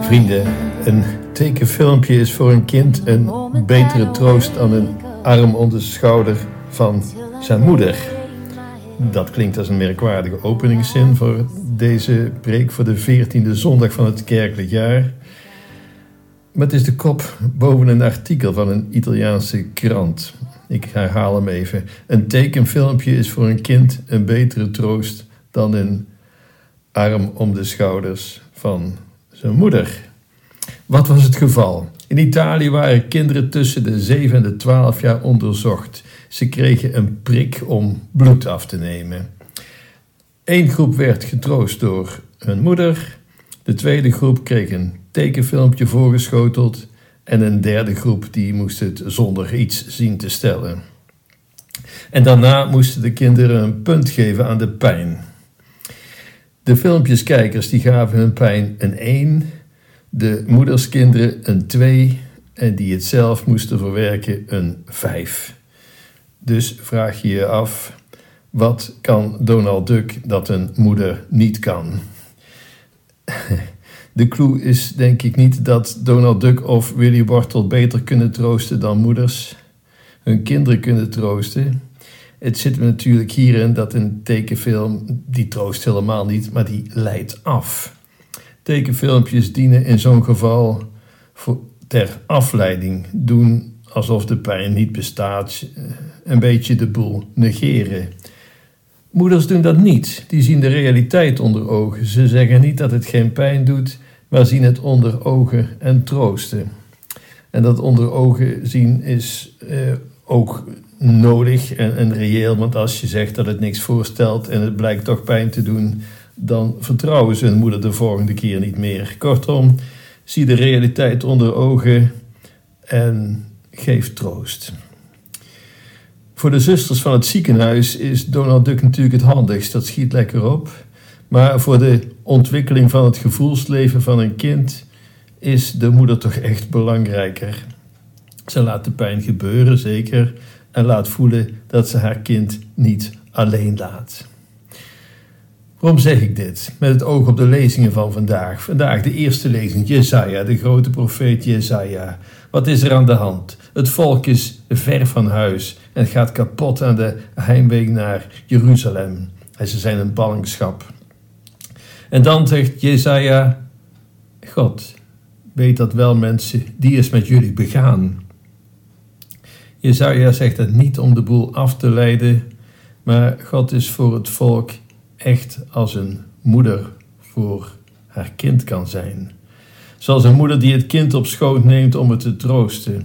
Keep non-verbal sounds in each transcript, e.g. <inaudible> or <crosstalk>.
Vrienden, een tekenfilmpje is voor een kind een betere troost dan een arm om de schouder van zijn moeder. Dat klinkt als een merkwaardige openingszin voor deze preek voor de 14e zondag van het kerkelijk jaar. Maar het is de kop boven een artikel van een Italiaanse krant. Ik herhaal hem even. Een tekenfilmpje is voor een kind een betere troost dan een arm om de schouders van zijn moeder. Wat was het geval? In Italië waren kinderen tussen de 7 en de 12 jaar onderzocht. Ze kregen een prik om bloed af te nemen. Eén groep werd getroost door hun moeder. De tweede groep kreeg een tekenfilmpje voorgeschoteld. En een derde groep die moest het zonder iets zien te stellen. En daarna moesten de kinderen een punt geven aan de pijn. De filmpjeskijkers die gaven hun pijn een 1, de moederskinderen een 2 en die het zelf moesten verwerken een 5. Dus vraag je je af, wat kan Donald Duck dat een moeder niet kan? <laughs> De clue is denk ik niet dat Donald Duck of Willy Wortel beter kunnen troosten dan moeders hun kinderen kunnen troosten. Het zit natuurlijk hierin dat een tekenfilm, die troost helemaal niet, maar die leidt af. Tekenfilmpjes dienen in zo'n geval voor, ter afleiding, doen alsof de pijn niet bestaat, een beetje de boel negeren. Moeders doen dat niet, die zien de realiteit onder ogen. Ze zeggen niet dat het geen pijn doet, maar zien het onder ogen en troosten. En dat onder ogen zien is eh, ook nodig en, reëel, want als je zegt dat het niks voorstelt en het blijkt toch pijn te doen, dan vertrouwen ze hun moeder de volgende keer niet meer. Kortom, zie de realiteit onder ogen en geef troost. Voor de zusters van het ziekenhuis is Donald Duck natuurlijk het handigst, dat schiet lekker op. Maar voor de ontwikkeling van het gevoelsleven van een kind is de moeder toch echt belangrijker. Ze laat de pijn gebeuren, zeker, en laat voelen dat ze haar kind niet alleen laat. Waarom zeg ik dit? Met het oog op de lezingen van vandaag. Vandaag de eerste lezing, Jesaja, de grote profeet Jesaja. Wat is er aan de hand? Het volk is ver van huis en gaat kapot aan de heimweg naar Jeruzalem. En ze zijn een ballingschap. En dan zegt Jesaja, God, weet dat wel mensen, die is met jullie begaan. Jezaja zegt het niet om de boel af te leiden, maar God is voor het volk echt als een moeder voor haar kind kan zijn. Zoals een moeder die het kind op schoot neemt om het te troosten.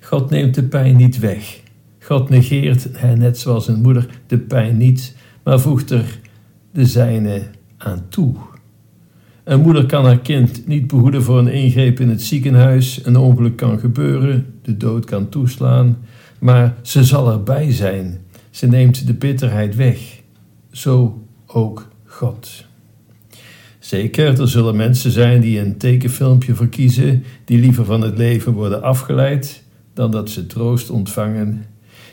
God neemt de pijn niet weg. God negeert, net zoals een moeder, de pijn niet, maar voegt er de zijne aan toe. Een moeder kan haar kind niet behoeden voor een ingreep in het ziekenhuis. Een ongeluk kan gebeuren, de dood kan toeslaan, maar ze zal erbij zijn. Ze neemt de bitterheid weg. Zo ook God. Zeker, er zullen mensen zijn die een tekenfilmpje verkiezen, die liever van het leven worden afgeleid dan dat ze troost ontvangen,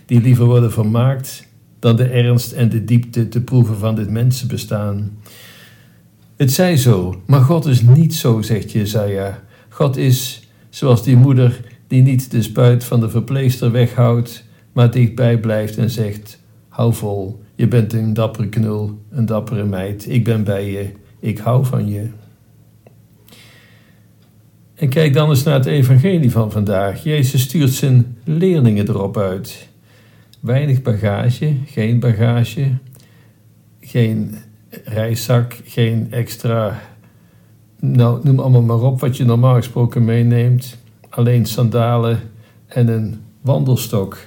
die liever worden vermaakt dan de ernst en de diepte te proeven van dit mensenbestaan. Het zij zo, maar God is niet zo, zegt Jezaja. God is zoals die moeder die niet de spuit van de verpleegster weghoudt, maar dichtbij blijft en zegt: Hou vol, je bent een dappere knul, een dappere meid, ik ben bij je, ik hou van je. En kijk dan eens naar het evangelie van vandaag. Jezus stuurt zijn leerlingen erop uit. Weinig bagage, geen bagage, geen reiszak, geen extra, nou noem allemaal maar op wat je normaal gesproken meeneemt. Alleen sandalen en een wandelstok.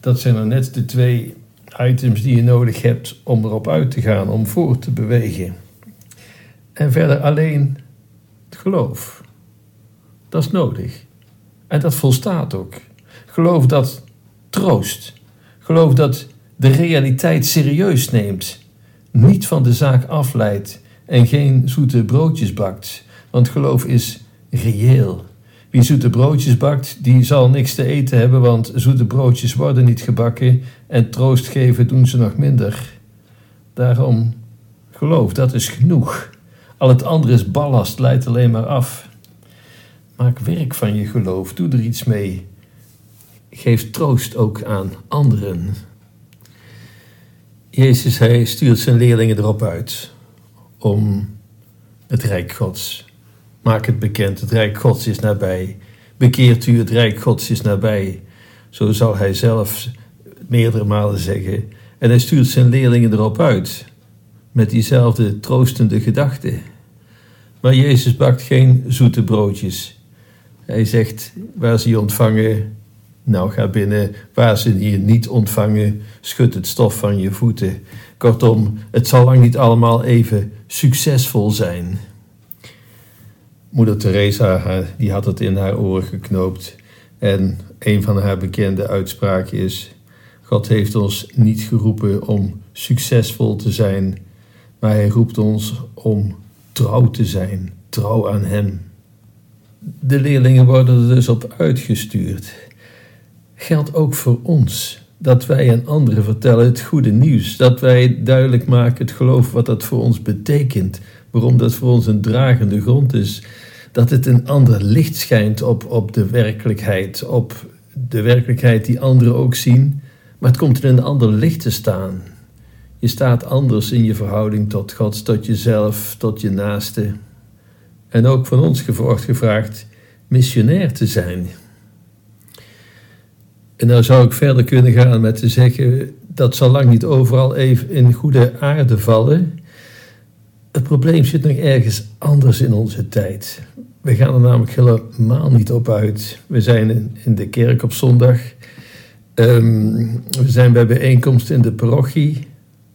Dat zijn er net de twee items die je nodig hebt om erop uit te gaan, om voor te bewegen. En verder alleen het geloof. Dat is nodig. En dat volstaat ook. Geloof dat troost. Geloof dat de realiteit serieus neemt niet van de zaak afleidt en geen zoete broodjes bakt. Want geloof is reëel. Wie zoete broodjes bakt, die zal niks te eten hebben, want zoete broodjes worden niet gebakken en troost geven doen ze nog minder. Daarom, geloof, dat is genoeg. Al het andere is ballast, leidt alleen maar af. Maak werk van je geloof, doe er iets mee. Geef troost ook aan anderen. Jezus, hij stuurt zijn leerlingen erop uit om het Rijk Gods. Maak het bekend, het Rijk Gods is nabij. Bekeert u, het Rijk Gods is nabij. Zo zou hij zelf meerdere malen zeggen. En hij stuurt zijn leerlingen erop uit, met diezelfde troostende gedachte. Maar Jezus bakt geen zoete broodjes. Hij zegt, waar ze je ontvangen, nou ga binnen. Waar ze je niet ontvangen, schud het stof van je voeten. Kortom, het zal lang niet allemaal even succesvol zijn. Moeder Teresa die had het in haar oren geknoopt. En een van haar bekende uitspraken is: God heeft ons niet geroepen om succesvol te zijn, maar Hij roept ons om trouw te zijn, trouw aan Hem. De leerlingen worden er dus op uitgestuurd. Geldt ook voor ons dat wij aan anderen vertellen het goede nieuws, dat wij duidelijk maken het geloof wat dat voor ons betekent, waarom dat voor ons een dragende grond is, dat het een ander licht schijnt op, op de werkelijkheid, op de werkelijkheid die anderen ook zien, maar het komt in een ander licht te staan. Je staat anders in je verhouding tot God, tot jezelf, tot je naaste. En ook van ons wordt gevraagd missionair te zijn. En nou zou ik verder kunnen gaan met te zeggen, dat zal lang niet overal even in goede aarde vallen. Het probleem zit nog ergens anders in onze tijd. We gaan er namelijk helemaal niet op uit. We zijn in de kerk op zondag. Ehm, we zijn bij bijeenkomst in de parochie.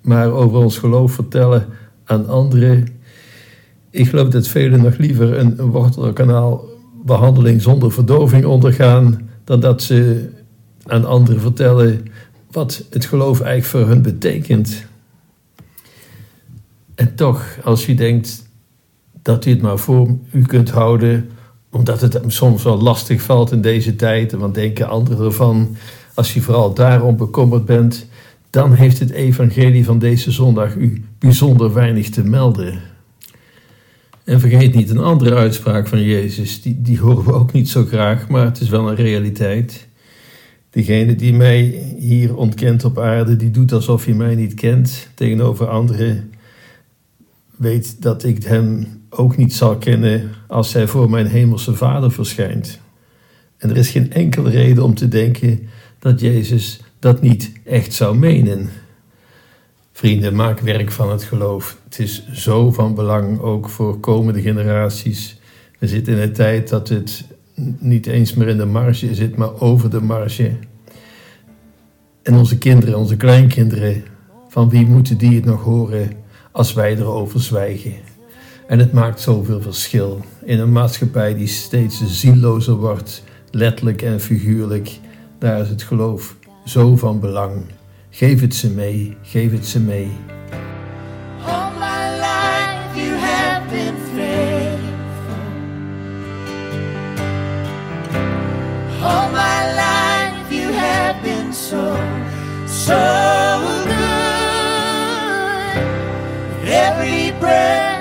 Maar over ons geloof vertellen aan anderen. Ik geloof dat velen nog liever een wortelkanaalbehandeling zonder verdoving ondergaan. dan dat ze aan anderen vertellen wat het geloof eigenlijk voor hun betekent. En toch, als u denkt dat u het maar voor u kunt houden, omdat het soms wel lastig valt in deze tijd, wat denken anderen ervan, als u vooral daarom bekommerd bent, dan heeft het evangelie van deze zondag u bijzonder weinig te melden. En vergeet niet een andere uitspraak van Jezus, die, die horen we ook niet zo graag, maar het is wel een realiteit. Degene die mij hier ontkent op aarde, die doet alsof hij mij niet kent. Tegenover anderen weet dat ik hem ook niet zal kennen als hij voor mijn hemelse Vader verschijnt. En er is geen enkele reden om te denken dat Jezus dat niet echt zou menen. Vrienden, maak werk van het geloof. Het is zo van belang ook voor komende generaties. We zitten in een tijd dat het niet eens meer in de marge zit, maar over de marge. En onze kinderen, onze kleinkinderen, van wie moeten die het nog horen als wij erover zwijgen? En het maakt zoveel verschil in een maatschappij die steeds zielozer wordt, letterlijk en figuurlijk. Daar is het geloof zo van belang. Geef het ze mee, geef het ze mee. of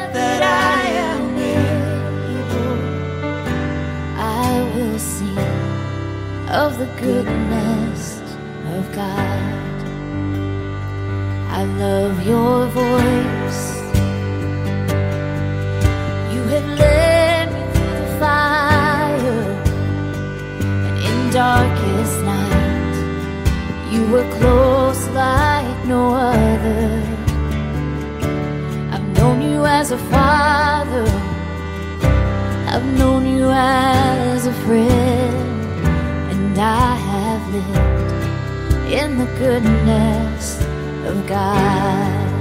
the goodness of God. I love your voice. You have led me through the fire, and in darkest night, you were close like no other. I've known you as a father, I've known you as a friend and I have lived in the goodness of God.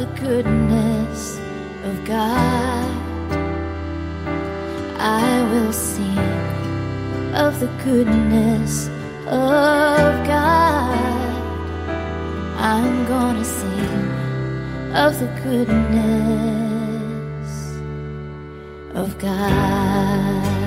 the goodness of God. I will sing of the goodness of God. I'm gonna sing of the goodness of God.